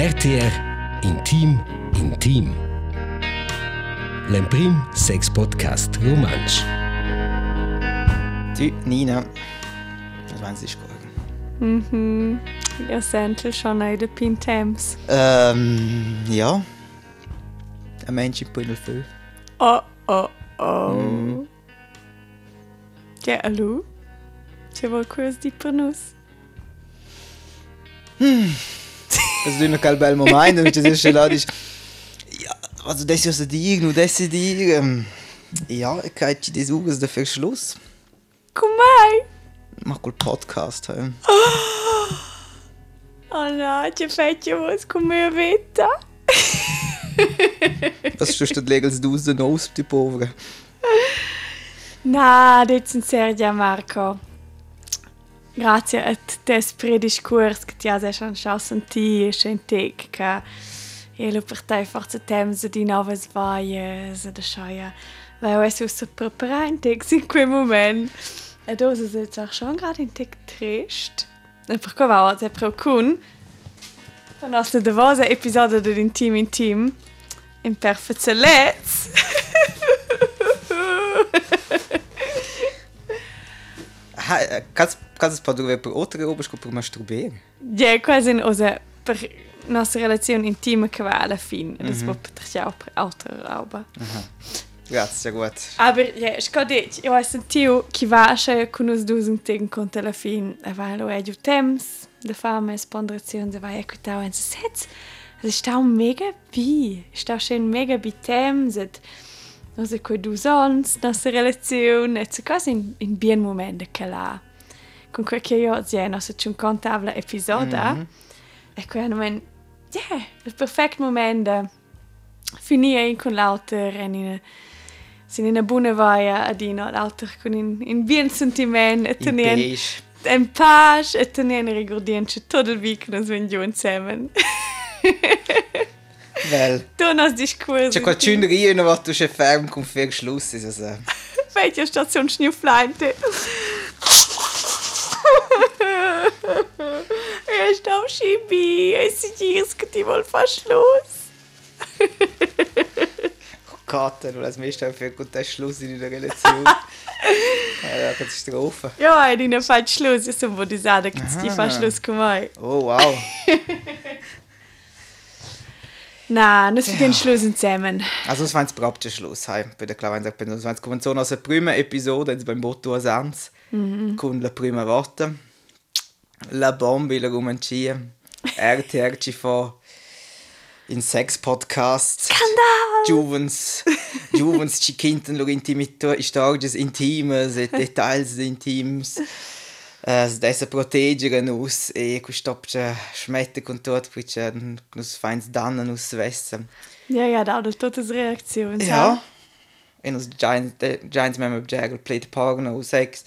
RTR Intim Intim. L'emprim sex podcast romansch. Du, Nina, was meinst du, ist gegangen? Mhm. Jag sent schon i de Pintems. Ähm, ja. Ein Mensch in 5. Oh, oh, oh. Ja, hallo? C'è qualcosa di per nus? Also, noch kein bel Moment, das ist schon da, ist, ja, also, das ist ja und das ist dir, ähm, ja, ich kann dir das Augen dafür Schluss. Com'è? Mach mal Podcast, hey. Oh no, c'è fetch was come vita. Was ist das legels du aus der Nose, die Povere? Na, det sind Sergio Marco. Grazie a tes predis curs che ti has schon chance senti senti che e lo per te forse temps di novas vaies da schaia. Weil es so preparante in quel moment. E dosa se auch schon gerade in tic trist. E per qua va se pro kun. La nostra devosa episodio dell'Intim Intim. In perfezzelez. Ha, kannst kannst du per per outra roupa sco per masturber? Ja, quasi osa per nostra relazione intima che va alla fine. Das mm -hmm. wird ja altra roba. Grazie, gut. Aber ja, ich kann dich, ich weiß nicht, Tio, che va a con us dus un tegen conta alla fine. E va lo è giù temps, da fame spondrazione, da va ecco tau en sets. Es ist auch mega bi, ist auch schön mega bi et also du sonst, nostra relazione, et so quasi in, in bien momento che la. con quel che io zieno se c'è un contabile episodio mm -hmm. e quando men yeah, il perfetto momento finire con l'auter e in sind in una buona vaia ad ino l'auter con in, in bien sentiment e tenere in pace e tenere ricordienci tutto il weekend sveglio insieme Well. Donnas dich cool. C'è qualcuno che io non vado a fare un config schluss. Welche Station schnuffleinte? Er ist am Schibi. Es ist jetzt die wohl fast los. Kater, weil das meiste für gut der Schluss in der Relation. ja, Katastrophe. Ja, in fast Schluss. Ich so, wo die sagen, dass die Aha. fast Schluss kommen. Oh, wow. Nein, das ist den Schluss zusammen. Also, das war jetzt überhaupt der Schluss. Hey. Bei der Klaus sagt, das war jetzt so aus der prima Episode, jetzt beim Botto Asans. Mhm. Con la prima volta. La bomba la romancia. RTR ci fa in Sex Podcast. Skandal! Juvens, Juvens ci kinten lo intimito, stories intimes e details intims. Uh, dessa proteggere nus e quest'opce schmette con tot, perché nus feins danna nus vessen. Ja, ja, da das Reaktion. Ja. En os giants, giants mem objegel played porno sex.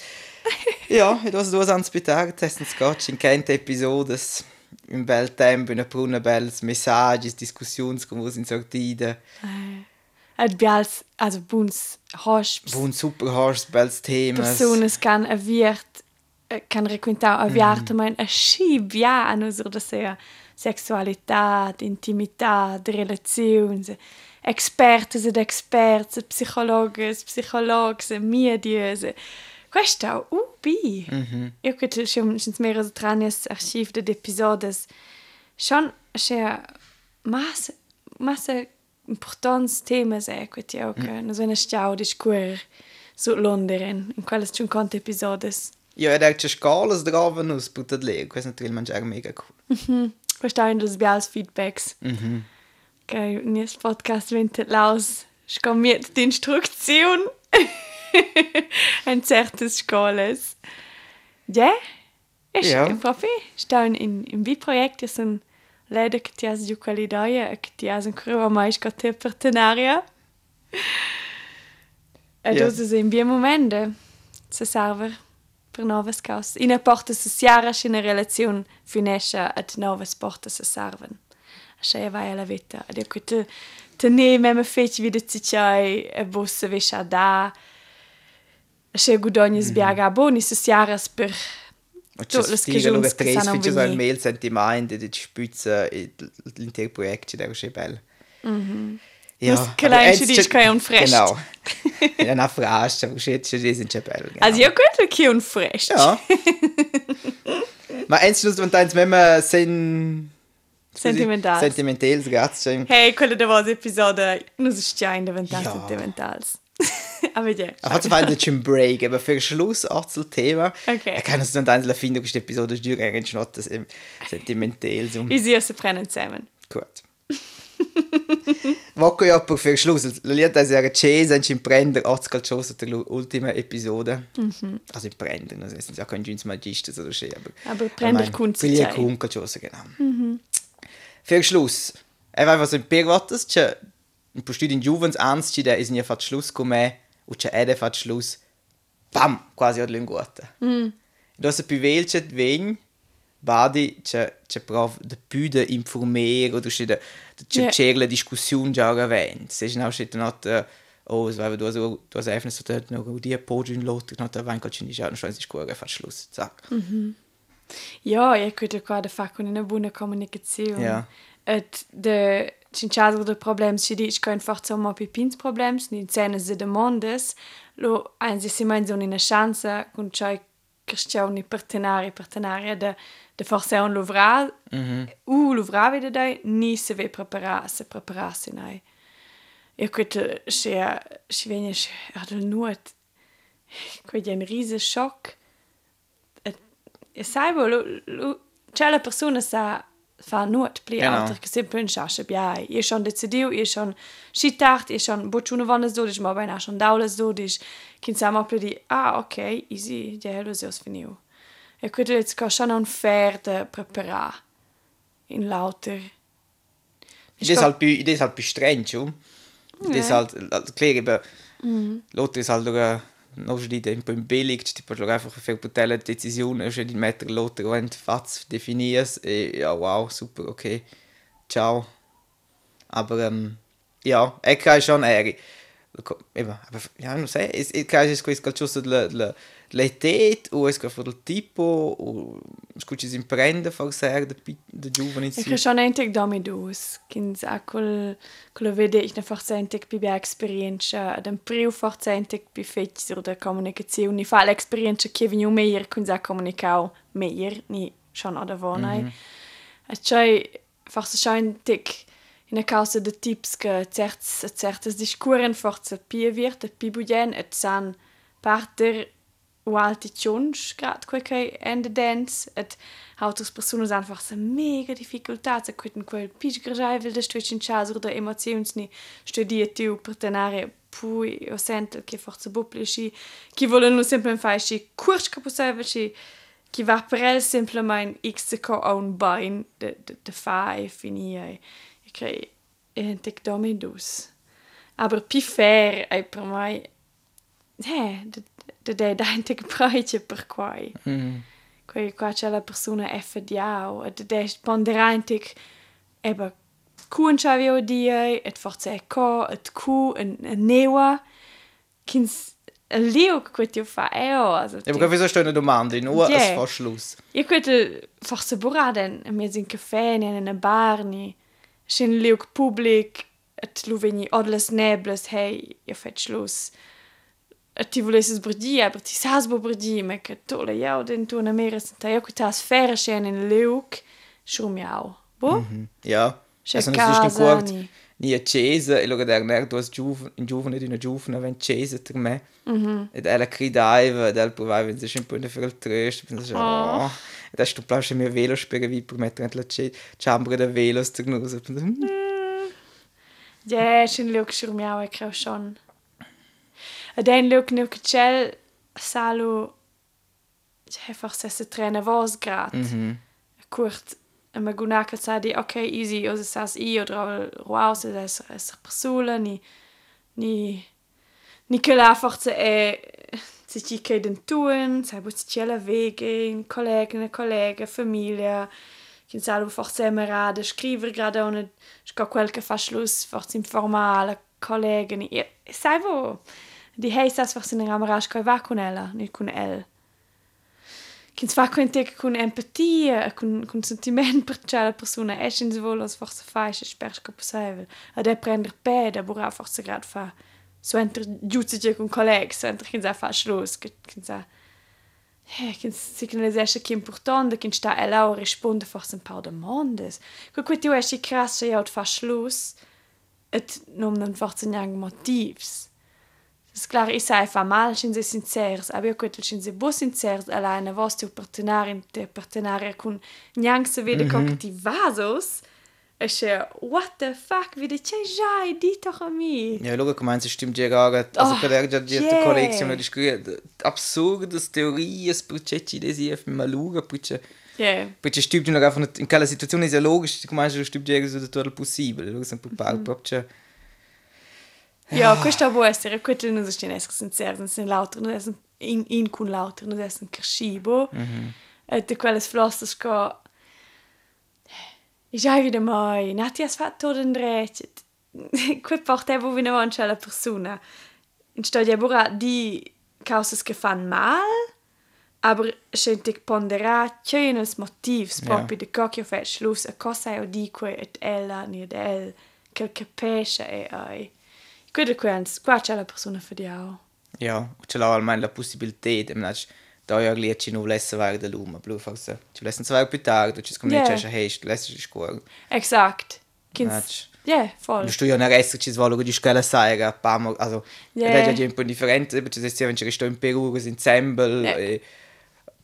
ja, et was duas ans bitar, testen scotch in kente episodes. Im bel tempo, in a pruna bels messages, discussions, com vos in sortida. Et bials, also buns Hosch, Bun super harsh bels temas. Personas kan aviert, kan requintar aviert, mm. mein a schib ja an usur da sehr Sexualität, Intimität, Relations, Expertes ed experts, psicologes, medias. Questo è ubi. -hmm. Io credo che ci sono mero tranes archiv de episodes. Schon c'è mas mas importants temas è che ti ho che non sono stau di scuola su London in quelle ci conto episodes. Ja, er hat schon Skalas drauf nus putat leg, quasi natürlich manchmal auch mega cool. Questo è un bials feedbacks. Mm -hmm. Che nel podcast vintet laus scammiert die Instruktion ein zertes Schkoles. Ja? Ich ja. im Profi, ich da in, im Bi-Projekt ist ein Leider, die aus der Qualität, die aus dem Krüger Meister Tepertenaria. E yeah. do se wie momente se server per noves kaus. Ina porta se siarasch in relaziun finescha et noves porta se serven. Aché vai alla vita. Ed ecco te, te ne meme feci vide cicciai e bosse vescia da, Tu, just las fire cagiuns lo che tres, sanno finché so il vegnir. mail sentimento, di spüzza, l'intero progetto, der ist bello. Nus che lei ci dice che è un fresh. Genau. Ja, una frase, aber jetzt die sind schon bello. Genau. Also io quello che è un fresh. Ja. Ma eins nur, wenn eins, man sen... Sentimentals. Sentimentals, grazie. Hey, quello da was episode nus ist ja in der Ventas Ja. sentimentals. Aber ja. Aber hat einfach nicht schon Break, aber für Schluss auch zum Thema. Okay. Ich kann es dann eins finden, questa episode ist eigentlich nicht das im sentimental so. Vi ser se prenden zusammen. Gut. Voglio io per fare Schluss. La lieta è era Cesa in prendere oggi calcioso per l'ultima episode. Also in prendere, non sind ja kein Jeans Magista oder so, aber Aber prender kun si Piglia c'è. con calcioso genau. Für Schluss. E vai was in Perottas, c'è un po' in Juvens anzi da is nie Schluss come o c'è ede fatto Schluss. Bam, quasi ad linguata. Mm. Da se più velce ven Badi c'è c'è prov de più de informere oder c'è de c'è Ja. c'è la discussione già avent. Se c'è c'è not oh, es war du so du hast einfach so dort noch die Podium lot noch da wann kannst du nicht schauen, schon ist gut, fast Schluss. Zack. Ja, io credo qua da fa con una buona comunicazione. Ja. Et de cinciado de problems ci dic kein fach so ma pipins problems ni cene se demandes lo ein si si mein so una chance con chai cristiani partenari partenaria de de forse un lovra u lovra vede dai ni se ve prepara se prepararsi nai io credo se si venne ad il nuot quei un riese shock e sai bo lo, lo, c'è la persona sa fa nuot pli alter che sempre in sciasce biai io schon decidiu io schon schittart io schon bocciuna vannes dodisch ma beina schon daules dodisch kin sa ma pli di ah ok easy. Die hello se os finiu e credo jetzt ka schon un fair de preparar in lauter. Das ist halt più, das ist halt più streng, schon. Das ist halt, also klar, eben, l'altro ist halt sogar, noch schon die ein po' billig, tipo, schau einfach für Botelle Decisionen, schon die Meter l'altro, wenn du Fatz definierst, eh, ja, wow, super, okay, ciao. Aber, ähm, ja, ich kann schon eri. Eben, aber, ja, non sai, es, es kann es questo calcioso della, l'età, o es che del tipo, o scucci si imprende, forse, da, da giovane, Ich kann schon ein Tag damit aus. Kins auch kol kol vede ich forse ein Tag bi experienza, dem priu forse ein Tag bi fetch oder Kommunikation. Ni fa l'experienza che venu meir kun sa comunicau meir ni schon oder vonai. Et chai forse schon ein Tag in der causa de tips che certs certes discuren forse pi wird, et pi bugen et san parter o alticions grad quel che ende dance. Et autres personas einfach so mega difficultats a quitten quel pitch grajvel de stwitchen chas oder emotions ni studiert tu partenare pui o sento che forse buplici chi vogliono sempre fare sci curch caposavici chi va per el semplicemente x co un bain de de de fai finie e che e tek domidus aber pi fair ai per mai eh de de de dante praitje per quai quei qua c'è la persona FDA e de de ponderantic eba kun chavio die et forse co et cu en en newa kins leo quetio fa eo also Ja, aber wieso stehen eine Domande? Nur Ja. als Verschluss. Io credo forse buraden a mezzo in caffè in una bar ni scin liuk public et lu veni odles nebles hey io fet schluss et ti volesses brdi aber ti sas bo brdi me che tu le jau den tu na mera senta io che tas fere scen in liuk schum jau bo? Ja. C'è Also, casa, ni- ni a Cesa e lo der ner dos giuven in giovane di una giovane ven Cesa per me. Ed ella cridaiva ed ella provava wenn sie schon po für il tröst, pensa oh. Ed hast du plausche mir Velo spiega vi per mettere la chambra da velos te gnus. ja scin liuk schum jau e creu schon ed ein liuk nu che cel salu c'è forse se trena vos grad. Kurt ma gunaka sa di ok easy o se sas i o dra wow se es es persona ni ni ni che la forse è se ci che den tun sai bu ci la vege in collega ne collega famiglia che sa forse mera de scriver grade on sca quel che fa schluss forse informale collega ni e sai vo Di héis asfach sinn eng Amarage koi war kun ella, net kun el. Kin war kun te kun Empathie, kun sentiment per tschale Persuna echen se wol ass forch se feiche Sperchke poseivel. A dé prender pé, der bor afach se grad fa. So enter Juze kun Kolleg, so enter kin se fa schlos, kin se. signaliseche ki important de kin sta ellau responde for un par de mondes. Ko kwet jo e krasse jout fa schloss et nom den 14 jang Motivs. Es clar, ich sei fa mal, sind sie sincers, aber io quetel sind sie bo sincers, alleine was tu partenarin, te partenaria kun niang se vede che ti vasos, e che, what the fuck, vede c'è già, di doch a mi. Ja, schau, ich meine, es stimmt ja gar nicht. Also, Oh, oh, der, yeah. Kollektion, das ist absurdas teorias, perché ci desi auf mal schauen, perché Yeah. perché stimmt ja einfach nicht, in quella situazione è logisch, ich meine, das stimmt ja so tutto possibile, lo sempre par, proprio, Ja, questo può essere, questo non si tiene sincers, non sono lauter, non sono in, in con lauter, non sono crescibo. Mm -hmm. E di quelle flosse che... Ich habe wieder mal, Nati has fatto tutto in drecce. Qui portavo vino avanti alla persona. In storia bura di cause che fanno mal, aber sente che ponderà cenes motivs proprio di che io faccio schluss a cosa io dico et ella ni ed el che capisce e ai. Quello che qua c'è la persona für di auch. Ja, ce l'ha almeno la possibilità, di manach, da ja gli ci non volesse fare da luma, blu forse. Ci volesse zwei più tardi, ci scommetto Yeah. che c'è hast, lässt sich scuola. Exakt. Kins. Ja, voll. Du ja nel resto ci svolgo di scuola sai, che pamo, also, Yeah. è già un po' differente, perché se resto in Perù, così ensemble, Yeah. e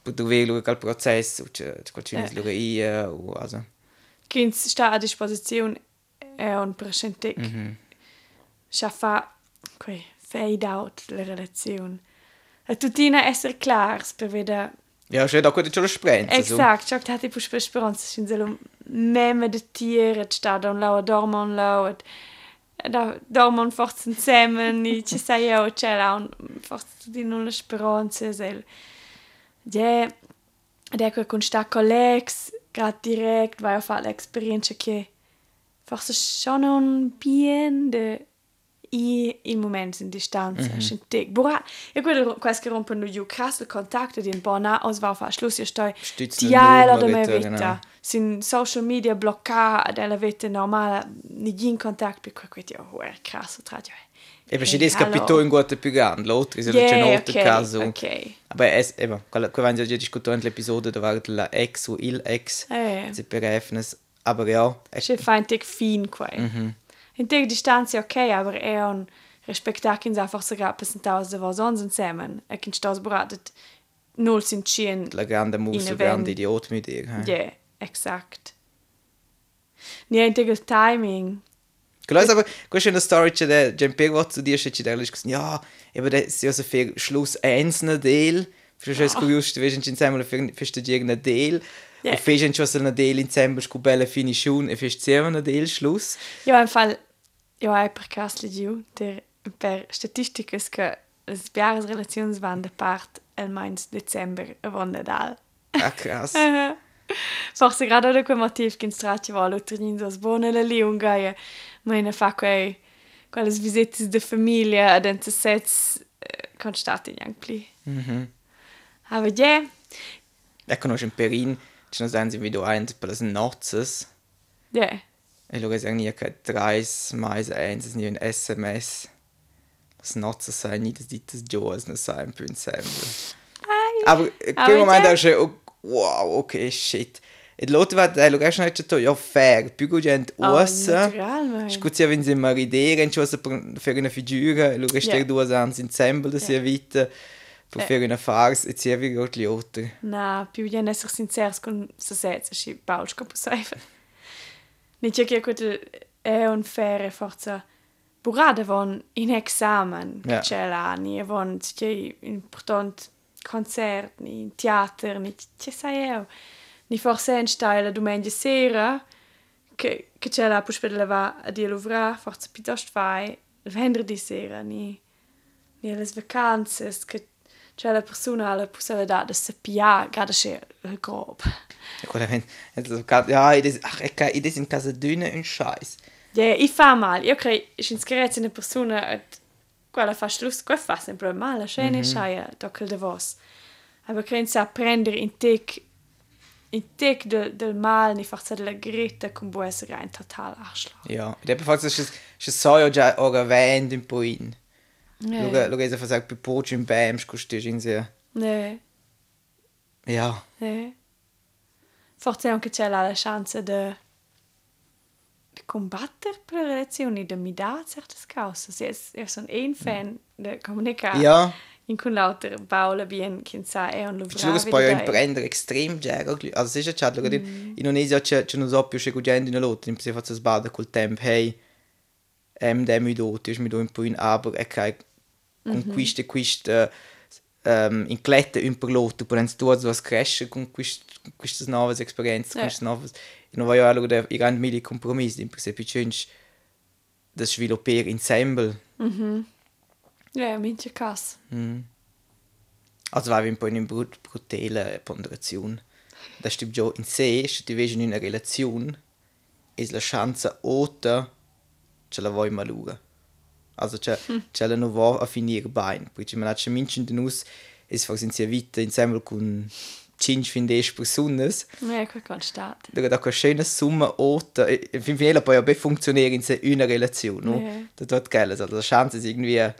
poter vedere quel processo, c'è qualcuno Yeah. che lo io, o also. Kins sta a disposizione e un presente. Mm -hmm. Scha fa quei fade out la relazione. E tutina essere clars per vedere Ja, c'è da quello che lo sprenza. Exakt, ciò che ti puoi speranza, sin solo meme de tiere, et sta da un lau, dormo un lau, et da dormo un forza insieme, ni ci sai io, c'è là un forza di non la speranza, sel. Ja, ed ecco con sta collegs, grad direkt, vai a fare l'esperienza che forse sono un bien de i in momenti in distanza, mm -hmm. tic. Bora, io quello quasi che rompono giù, crasso il contatto di un po' na, os va a fare schluss, io sto dialo da bitte, vita. Sin social media bloccata della vita normale, in contatto, per cui io, oh, è crasso, tra di E per ci capito in guarda più grande, l'altro è c'è un altro caso. ok. Aber es, eben, quella che abbiamo già discusso nell'episodio dove la ex o il ex, Eh. si per efnes, aber ja, es, C'è fa un tic fin qua. Mm -hmm. In tic distanza ok, aber è un rispettar che sa forse rappresentare se va sonst insieme. E che sta sbratet null sind schien. la grande In muso, a grande idiot mit dir. Ja, yeah, exakt. Niente il timing. Genau, aber questa è una storia che da Giampiero zu dir c'è da lì ja, eben da si also für Schluss eins na del, für es curios, du weißt insieme für für studieren na del. Ja. Und fest schon na del insieme scu bella finition e fest sehr na del Schluss. Ja, im Fall, ja, hai per cas legiu, der per statistiches che les biares relazions van de part el mains december avon Nadal. Ah krass. Forse gerade da quel motiv che in straccia va l'utrin dos bone la liunga ma in fa quei quelles visites de famiglia ad ente sets constati pli. Mhm. Aber ja, Ecco noch in Perin, ci sono ein per las nozzes. ja. E lo che nie che dreis mais eins ist nie ein SMS. Das nozzes sei nie das dites Joas na sein für ensemble. Ai. Aber momento ja. è schon, wow, ok, shit. E l'altro va, lo che è detto, ja, fair, più gente ossa. natural, mai. Scusi, wenn sie mal ridere, in cosa per una figura, lo che è due anni da Ja. sia vita, per fare una farsa, e sia vi gli altri. Na, più bien esser sincers con se sets, si pauls co possibile. Ni quel è un fere forza burrada von in examen, c'è là, ni von c'è important concert, ni teater, ni c'è sai io. Ni forse in style domenica sera, che che c'è là puspede leva a dia lovra, forza piuttosto fai, venerdì sera, ni ni alle vacanze, che c'è la persona alla possibilità di sapere, gerade se il grob. E quella ven- e so ca- ja, i des, ach, ecco, i des in casa dünne un scheiß. Ja, ich fa mal. Io credo, ich inscrezzi una persona, et quella fa schluss, quella fa sempre mal, la scena mm -hmm. schaia, dockel de vos. Aber che sa prendere in tec in tec del, del mal ni forza della greta con può essere ein total Arschloch. Ja, e depois faz es es so ja già ora vend un po' in. Ja. Luga luga esa faz per poch in bam scustis in se. Ne, Ja. ne. Forse anche c'è la chance de de combattere per le relazioni, de mi da certe cose. Se es er son ein fan de comunicare. Ja. In con lauter Paula bien, che sa è un Perché luga poi un prendere extrem già. Also es ist ja luga in Indonesia c'è c'è non so più c'è gente in lot, in se faz es bada col tempo hey. Em dem mi do, ti mi do un in aber e kai conquiste quiste um, in clette un per lot, per ens tu so cresce con quist quistas novas experienze, Ja. quistas novas. E non voglio allora der i grandi mili compromissi, in se più das sviluppare ensemble. Ja, mince cas. Also war un po' in brut brutale ponderazione. Da stimmt già in se ti vedi in una relazione, è la chance alta che la vuoi malura. Also c'è c'è la non va a finire bene, perché man hat schon minchen den us es fa sin sia vita insieme con 5 fin 10 persone. Ja, quel constat. Da da una schöne Summe alta, e fin finella poi auch funktionieren in una relazione, no? Ja. Da dort geil, also la chance ist irgendwie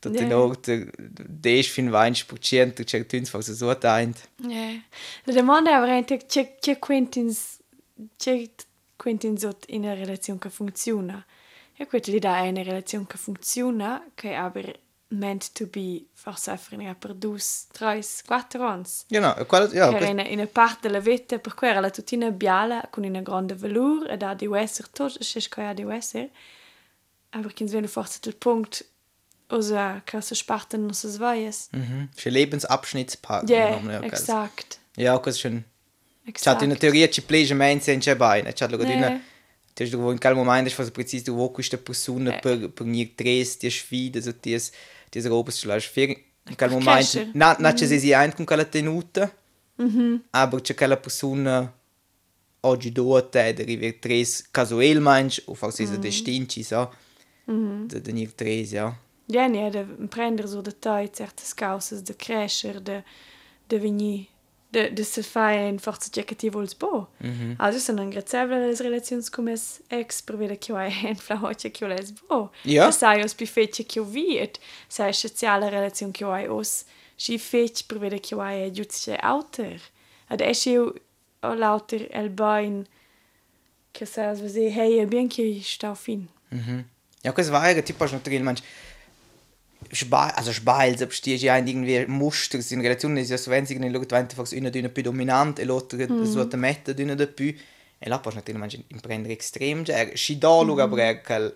dort Ja. in Orte 10 fin 20% c'è tuns fa so teint. Ja. Domanda è veramente c'è c'è quintins c'è quintins sot in una relazione che funziona. E quella l'idea è una relazione che funziona, che aber meant to be forse offrire per dus, tres, quattro anni. Genau, quello ja, Era questo- in, in parte della vita per cui era la tutina biala con una grande valore ed ha di essere tutto c'è che ha di essere aber che wenn forse del punkt osa che si sparten si svaies mhm. Für Lebensabschnittspartner. ja nomen, ja, exakt Ja, questo schon. Chat exakt in teoria ci plege mens in c'è bene, chat lo Ja. godina. Tu hast in quel momento was präzise du wo questa persona Ja. per per nie sfide so dies diese robes zu lassen. Für in quel Per momento na na c'è si ein con quella tenuta. Aber c'è quella persona oggi dort ed arrivi tres casualmente o forse mm. destinci so. Da da nie tres ja. ja ne de prender so de tijd certe causes de crescer de de veni de de se fai in forza che ti vols bo. Also sono ingrazevole le relazioni come ex per vedere che hai en flahoce che les bo Ja. sai os pi fece che viet sai speciale relazione che hai os si fece per vedere che hai giudice outer. Ad esce o lauter el bain che sai was hey bien che sta fin. Ja, das war ja typisch natürlich, manch Spa also Spail, selbst die ja irgendwie Muster in Relation ist ja so wenn sie in Luft wenn einfach una d'una più dominante e l'altra mm. so te mette d'una de più e là poi natürlich imprendere extrem cioè si da luga mm. aber quel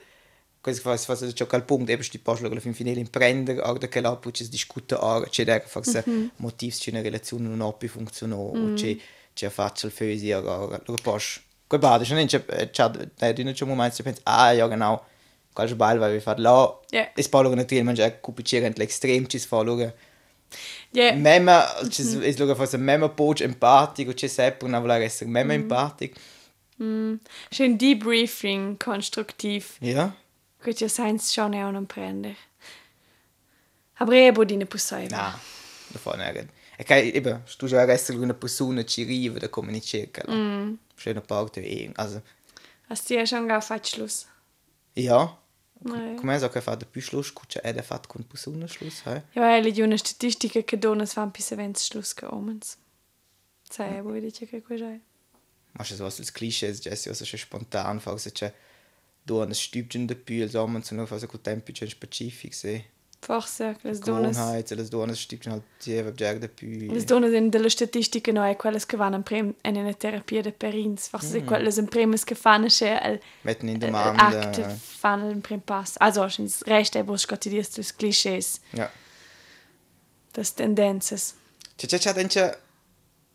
questo fa fa ciò quel punto eben sti poi alla fin finire imprendere oder che là poi ci discute ora c'è da fa se motivi c'è una relazione non più funzionò o c'è c'è faccia il fesi ora lo poi quel bade c'è c'è c'è d'una c'è un momento si pensa ah ja genau qual Ball weil wir fat la Ja. es palo natürlich man ja. Cupicer l'extrem ci fa luga ja mema ci es luga fa mema poch empatico ci sempre una voler essere mema empatic schön debriefing konstruktiv. Ja. Gut, ja seins schon auch non prender. Aber e bodine pussai. na da fa nega e kai eben tu ja essere una persona ci riva da comunicare mm. schöne parte e also Hast du ja schon gar Schluss? ja Nee. come so che fa da più schluss cuccia ed è fatto con persona schluss hai Ja, e le una statistica che donas fan pis events Schluss che omens. Sai, e vuoi dice che quei ma se so als clichés già si so spontan fa se c'è du an stübchen de più sommer zu nur fa so col tempo c'è specific se Forse, che le donas... Gewohnheit, alles da, das stimmt halt die Objekte dabei. Le donas in delle statistiche no, e quelles che vanno prem in una terapia de perins. Forse mm. quelles in premes che fanno il Metten in il Demande. acte fanno in prem pass. Also, il resto è bus quotidiano des clichés, Ja. des tendences. C'è c'è c'è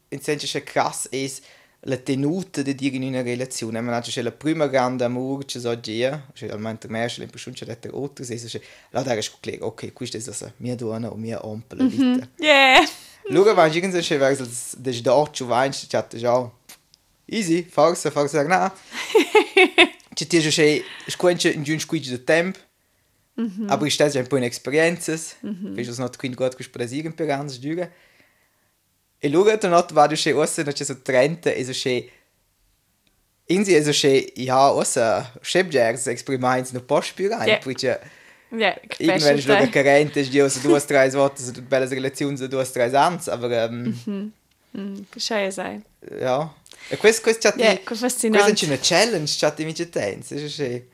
in senso che krass ist la tenuta di dire in una relazione. Ma c'è la prima grande amore che so gia, c'è al momento mehr c'è l'impressione c'è l'altro otto, se c'è la da è klar, ok, questo è das mia donna o mia ompel la vita. Yeah! Luga va irgendwie c'è verso des dort weinst c'è già easy, forza, forza na. C'è ti c'è squenche in giun squidge de tempo. Mm-hmm. Aber ich stelle ein in experiences, mm-hmm. fes not quindi gut cus presieren per ans giuga. E luga to not vado che ossa no c'è so 30 e so che Inzi è so che ja ossa schebjers exprimains no pospirai, Yeah. perché Ja, irgendwann ist special carente, ist die also due, drei Worte, so belle Relationen, so due, drei Ans, aber ähm, Schau sein. ja. E questo, questo Questa fascinante. è una challenge, c'ha di mica tense, è che...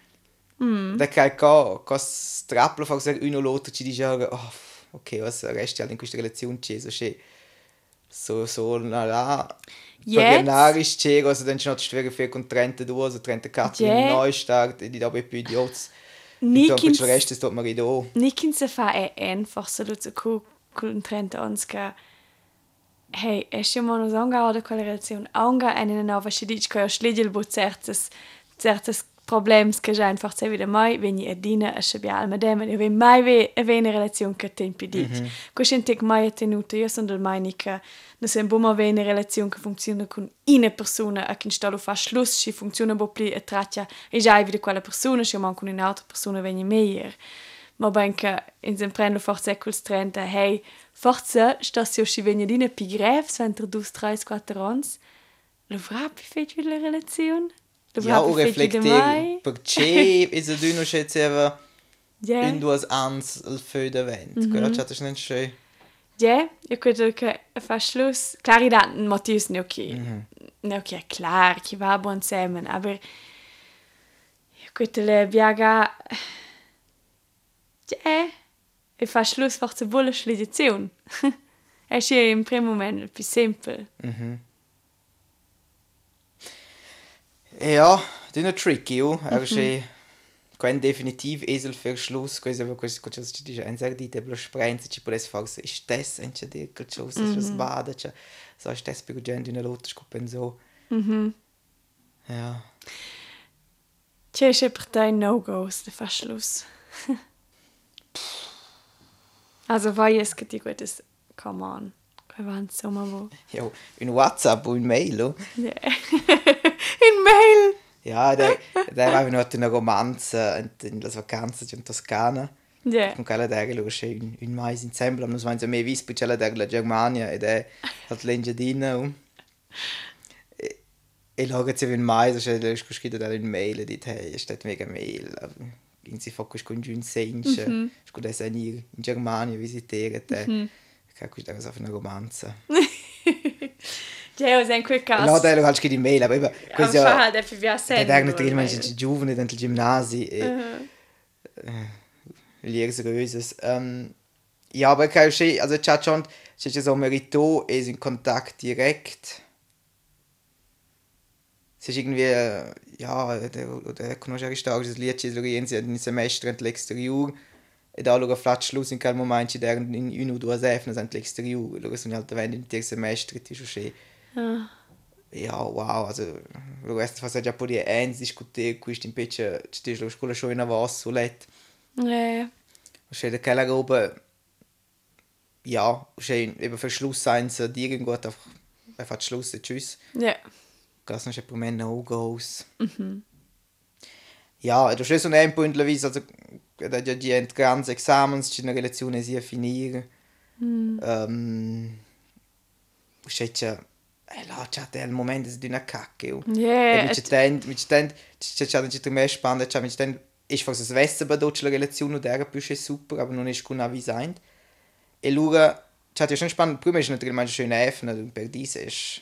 Mm. Da che co, co strapplo fa così uno l'altro ci dice, oh, ok, was resti in questa relazione c'è, che... So, so, na là... Jetzt? Paganarisch c'è, also dann schon schwer viel con 32 o 34 Ja. in Neustart, die da bei Idiots. Ni Und dann kins- der Rest, das tut man in da. Nikin se fa è einfach so lu zu ku kun 30 ans che hey, è schon mal nos anga oder quella relazione anga en in nova schidic che schlegel bo certes certes problems che già einfach se wieder mai wenn i edina a sche bial madem e wenn mai ve e ve relazione che te impedit. Mm -hmm. Cosciente mai tenuto io sono del mai che no sem buma ve una relazione che funziona con una persona a che installo fa schluss si funziona bo pli e trattia e già wieder quella persona si manca un'altra persona veni meglio. Ma benke in sem prendo forse quels 30, hey, forse stas jo si vegna dina pi grevs entre dus, tres, quattro ans. Lo vrà pi fet la relazione? Ja, o de mai? perché è so d'uno che c'era Ja, in due ans il feu d'event. Mm -hmm. Quello c'è non schön. ja, io credo che fa Schluss. Klar, da Matthias ne okay. Ne okay, klar, chi va buon semen, aber io credo le biaga Ja, e fa Schluss forse bulle schlidizione. È sì in primo momento più semplice. Ja, to je no tricky, jo. Er ist eh, kein definitiv Esel für Schluss, quasi, aber quasi, quasi, quasi, quasi, ein sagt, die Tebel sprengt, sich por esse Fax, ist das, ein Chadi, Kachos, ist das Baden, so ist das, bei Gudjand, in der Lotus, Kuppen, so. Mhm. Ja. Tja, ist einfach dein No-Go, ist der Verschluss. also, weil es gibt die gutes Come on. Che va insomma wo. Ja, in WhatsApp und Mail, oh. Ja. in Mail. Ja, der der war noch eine Romanze in las vacanze in Toscana. Ja. con quella der lo che un, un mais in sembla non so me vis per quella der la Germania ed è hat l'engedina um e, e logo c'è un mais che le scritto da in mail di te è stato mega mail in si focus con giun sench Mhm. scu da sanir in Germania visitare te che questa cosa una romanza Ja, es ein quel caso. no dai lo calci di mail aber Am questo fa da fi via sempre. der natürlich man sind giovani dentro il gimnasi e lieres röses. Ähm, ja, aber kann ich also c'ha schon c'è so merito e in Kontakt direkt. Es ist irgendwie äh, ja, der der conoscere stark das Lied ist rienzi in semestre in l'exterior e da luego flat schluss in quel momento der in uno due sefne sind l'exterior luego sono altre vende in ter semestre ti so ja, wow, also, du weißt, was già po' di anni discutere questo invece ci la scuola schon in avas so let. Ja. C'è da quella roba, ja, c'è eben für Schluss sein, so die irgendwo einfach, einfach Schluss tschüss. Ja. Das ist per me no goes. Ja, un po' in la vita, also, da già di entranze examens, c'è una relazione sia finire. Um, c'è c'è, eh, là, c'è il momento di una cacca. oh. Ja. E mi tent, mi tent, c'è c'è c'è mehr spannend, c'è mi tent, ich forse Wissen bei deutscher Relation und der ist super, aber noch nicht genau wie sein. E lura, c'è ja schon spannend, prima ist natürlich manchmal schön öffnen und per dies ist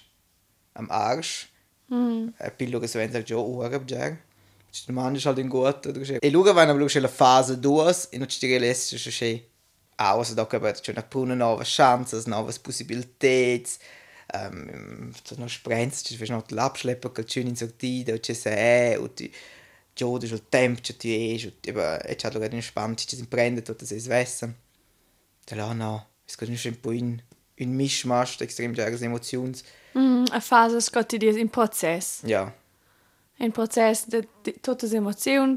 am Arsch. Mm. E so sagt, ja, ora, già. Ci domandi halt in gut oder so. E lura vanno aber la fase 2 e non ci realistisch che ah, also da gibt es schon eine Brunnen neue Chancen, neue Possibilitäten. Ähm, so noch sprenzt, ci fai noch l'abschlepper che c'è in sortita, c'è se è, o ti giode sul tempo, c'è ti è, o ti ba, e c'è allora in spanti, ci si prende tutto se svessa. Da là no, es geht nicht un po' in un mischmasch, extrem starke Emotionen. Mm, a fase scotti di in proces. Ja, In proces de, de tutte le emozioni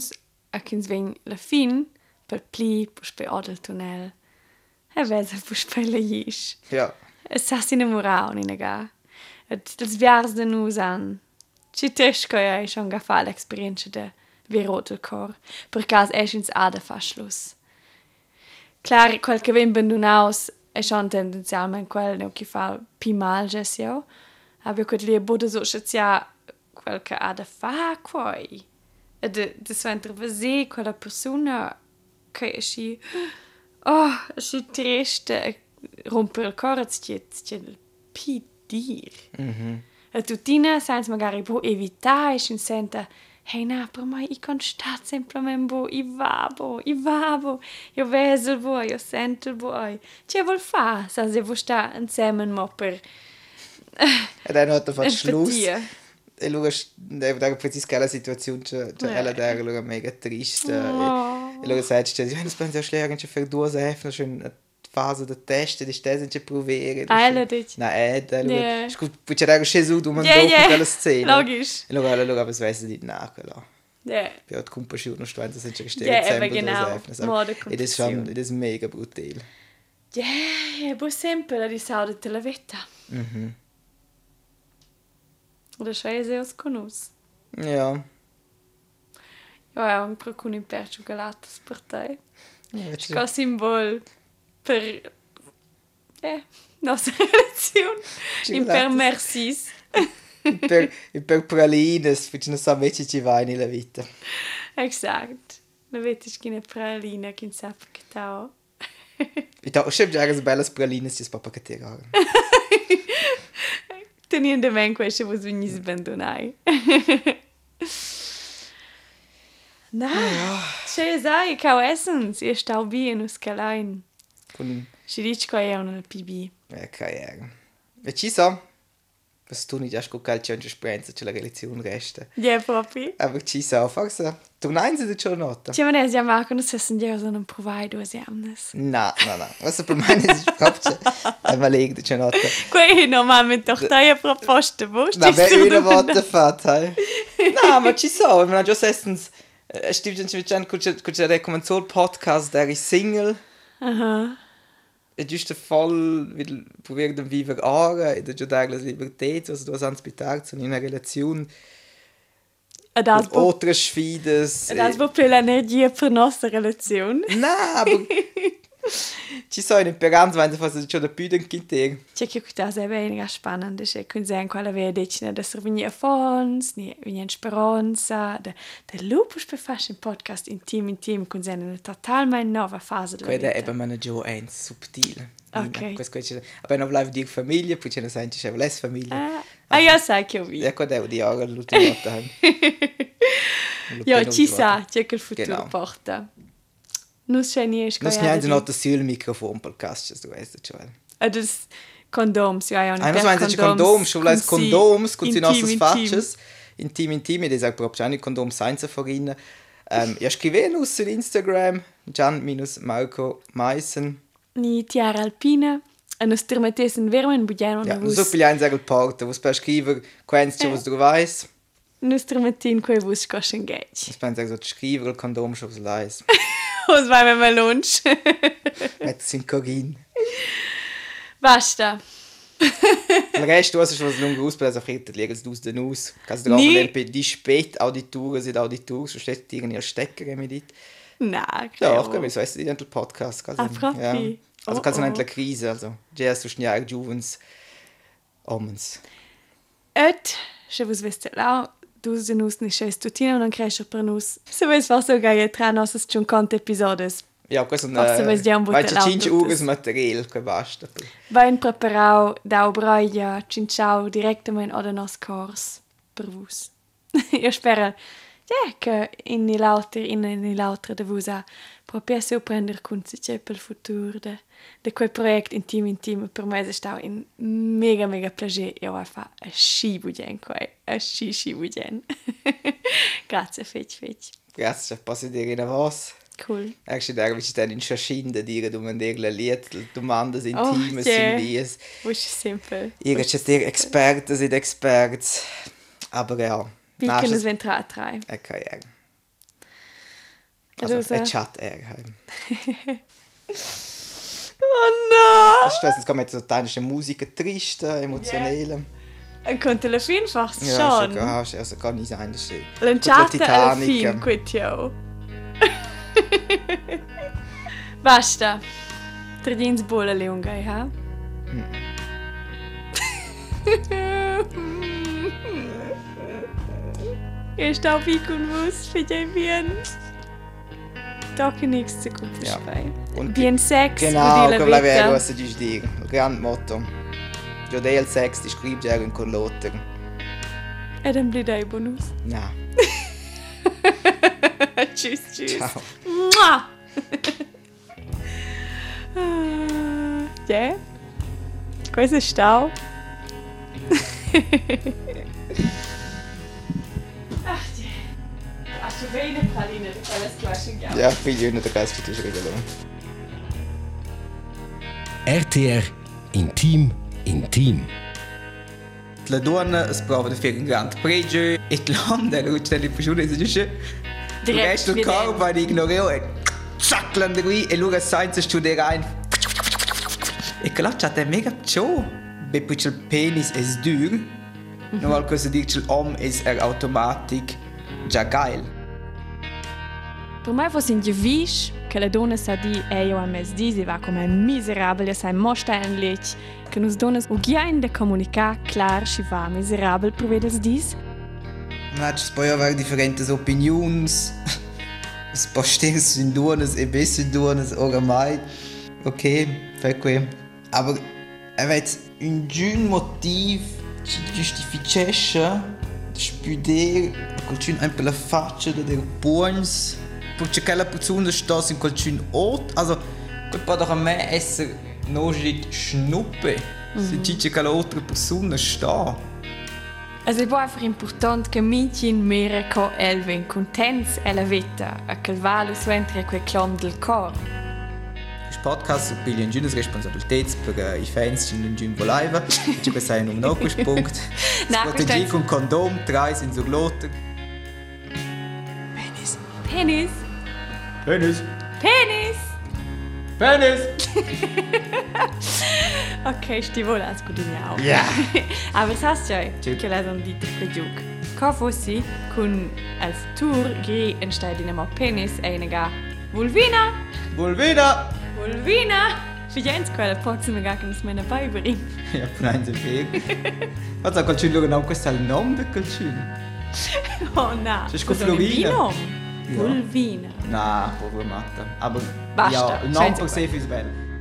a che sveng la fin per pli pus pe odel tunnel. E vesa pus pe la isch. ja. Es sa sin moral ni nega. Et das viars de nus an. Ci tesco ja schon ga fa l'experienza de vi rot il cor. Per caso è ins ada fa schluss. Clar, quel che vem bendunaus è schon tendenzialmente quel no che fa pi mal gesio. Aber quel lì bude so schazia quel che ada fa quoi. E de, de sventre vasi quella persona che si oh, si triste romper il cor c'è c'è pi dir. E tutina sans magari bo evitare sin senta Hei na, per mai i con stat semplament bo, i va bo, i va bo, io vesel bo, io sentel bo, ce vol fa, sa se vo sta insieme mo per E dann hat er fast Schluss. Empatia. E lui è da precis quella situazione c'è c'è Eh. ella da allora mega triste. Oh. E lui sa c'è ja, das pensa schlägen c'è per due sef noch schön fase da test di stesen c'è provare. Ah, ella dice. Na è da lui. Yeah. Scut c'è da Gesù du man Yeah, yeah. quella scena. Logisch. E allora allora was weiß di na quella. Ja. Hat Kumpelschuhe noch stehen, das sind schon gestellt. Ja, eben genau. Und das ist schon, das ist mega brutal. Ja, è bo sempre la di saude te la vetta. Mhm. Da schei se os conus. Ja. Ja, è un procun in per ciocolatas per te. Ja, jetzt Ca simbol per eh, nostra relazione. In per Ciocolatas. mercis. per, per pralines, perché non so invece ci vai nella vita. Exakt. Na vetiš, ki ne pralina, ki sa pa kitao. Ich dachte, ich habe ja belles pralines, das Papa kann dir sagen. teniendo bem com este vos vinhos abandonai. Da, če je zdaj, kao esens, je šta ubijen u skalajn. Punim. Širičko je ono na pibi. E, kaj je. Veći so. So, was tu nicht erst gucken, c'è un'esperienza, c'è la relazione resta. Ja, proprio. Aber ci so, forse, tu nein sie schon nota. C'è manes ja Marco, non se sendiamo sono un provai due siamnes. Na, na, na. Was per me ist proprio, einmal legt c'è nota. Qui normalmente doch da ja proposte, wo Na, wer öle Worte fat, hey. Na, ma ci so, ma già sestens, stimmt nicht mit Jan, kutsche, kutsche Rekommendation Podcast, der ist Single. Aha. E giusto fall vil provier den viver ara e da giudar las libertets, also du hast bitarz in una relazione E das altre sfides. e das bo più l'energia per nostra relazione. Na, aber ci sono in peranza, wenn fast schon der Büden kinter. C'è che das è mega spannend, c'è kun sein quella vea decina da servini a fons, ni vini speranza, da da lupus per fast in podcast intim intim kun sein una totalmente nuova fase della Quella è vita. eben meine giù eins subtil. Ok. Questo è aber non bleibt dir Familie, poi ce ne sai c'è less Familie. Ah, ah io sai che ho visto. Ja, quella è di ora l'ultima volta. Ja, ci sa, c'è che il futuro Genau. Porta. Non c'è niente Non sgnai not das Sil Mikrofon podcast, du weißt das schon. E dus condoms, ja, ja, Einer meint, dass Kondoms, schon als Kondoms, gut sind aus Fatches. Intim, intim, das sagt überhaupt nicht Kondom sein zu verrinnen. Ähm, ja, scrive uns in Instagram, Jan-Marco Meissen. Ni tiara alpina, e nos termetesen vermen bugiano Ja, na non so vus. viel einsager Porte, was per scriver, quenz schon was du weißt. Nos termetin quei vus coschen gage. Was pensa so scriver il Kondom schon was Und wenn man mal lunch. Mit Synkogin. Basta. Der Rest, du hast schon lange ausbläst, auf also, Ritter liegen sie aus den aus. Kannst du auch nicht die Spätaudituren sind Audituren, so steht irgendwie Stecker mit dit. Nein, klar. Doch, komm, so heißt es der Podcast. Also, ah, ja. also oh, kannst du oh. eine Krise, also. Jazz zwischen Jahren Juvens, Omens. Et, je vous veste là, 2006 stutina non cresce per nus. Se vuoi far so gaia tra nostas 50 episodes. Ja, schon è un... Ja, das ist ore di materiale, che basta. Vai in preparau da obraia, cinciau direkt in meinen cors, per vus. ich spero che in i lauter in i lauter de vus a proprio sorprender kun si c'è per il futuro de de quel project intim intim per me è stato in mega mega piacere io va fa a sci bugen quei a sci sci bugen grazie fetch fetch Grazie, posso dire una voce. cool Actually, da ich dann in Schaschinde dire, du man dir Lied, du mandas Oh, intimes yeah. in dies. was simple Ihr c'è dir Experten sind Experts. Aber ja. Können es wenn tra drei è che Also, Also, so- è chat er. oh no Ich weiß, es kommt jetzt so teilische Musik, triste, emotionelle. Con la fin fast Ja, schon. schon gehabt, also kann nicht sein, das ist alla Titanic. fin, quitio. Basta. Tradins bola leungai, ha? Eu estou aqui com vos, fiquei bem. Toque nichts zu gucken, Ja. ja. Und Bien sex, Genau, volevo vita. cosa di dire. Grande motto. Già del sex di scrivere con l'otter. E dann blir det bonus. No. tschüss, tschüss. Ciao. Mua! Ah, Ja? Questo è stau. Hast du wenig Praline, alles Flaschen gab? Ja, figlio non ti casco tu scrivere. RTR Intim Intim. Le donne sprovano per un grande pregio e l'uomo ruccia le persone si dice il resto del corpo è ignorato e zack landa qui e lui senza studiare ein e che là c'è mega ciò perché il penis è duro non qualcosa dice l'uomo è automatisch già geil Per me fosse in gevis che la donna sa di e io a mes di si va come miserabile sai mosta en lech che nos donnes u gien de comunicar klar si va miserabel per vedes dis Man poi avere differenti opinioni, spostare in duonas e besser in duonas oramai. Ok, fai qui. Aber avete un giun motiv ci giustificisce di spudere qualcun un per la faccia dei buons perché quella persona sta in qualcun ort also quel doch a me essere non schnuppe se dice che l'altra persona sta Also è einfach important che mincin mere co elven contents e la vita a che valo suentre quel clon del cor. Il podcast prende una responsabilità per i fans che non vogliono live. Ci questo è un nuovo punto. No, Strategie con condom, drei sind so glotter. Penis. Penis! Penis. Penis! Penis. Ok, stivola als gut in auch. Ja. Aber es heißt ja, che la son dito per giug. Co fossi con al futuro gri entsteht in einem Penis einega Vulvina! Volvina. Vulvina! Figliens quella pozza mi ga che mi smena beibring. Ja, nein, sind wir. Was sagt Calcin genau questo è il nome del Calcin? Oh na! C'è sco Cosa un Florina. vino? Ja. Vulvina. Povera matta. Aber Basta, ja, scienza per sé è bello.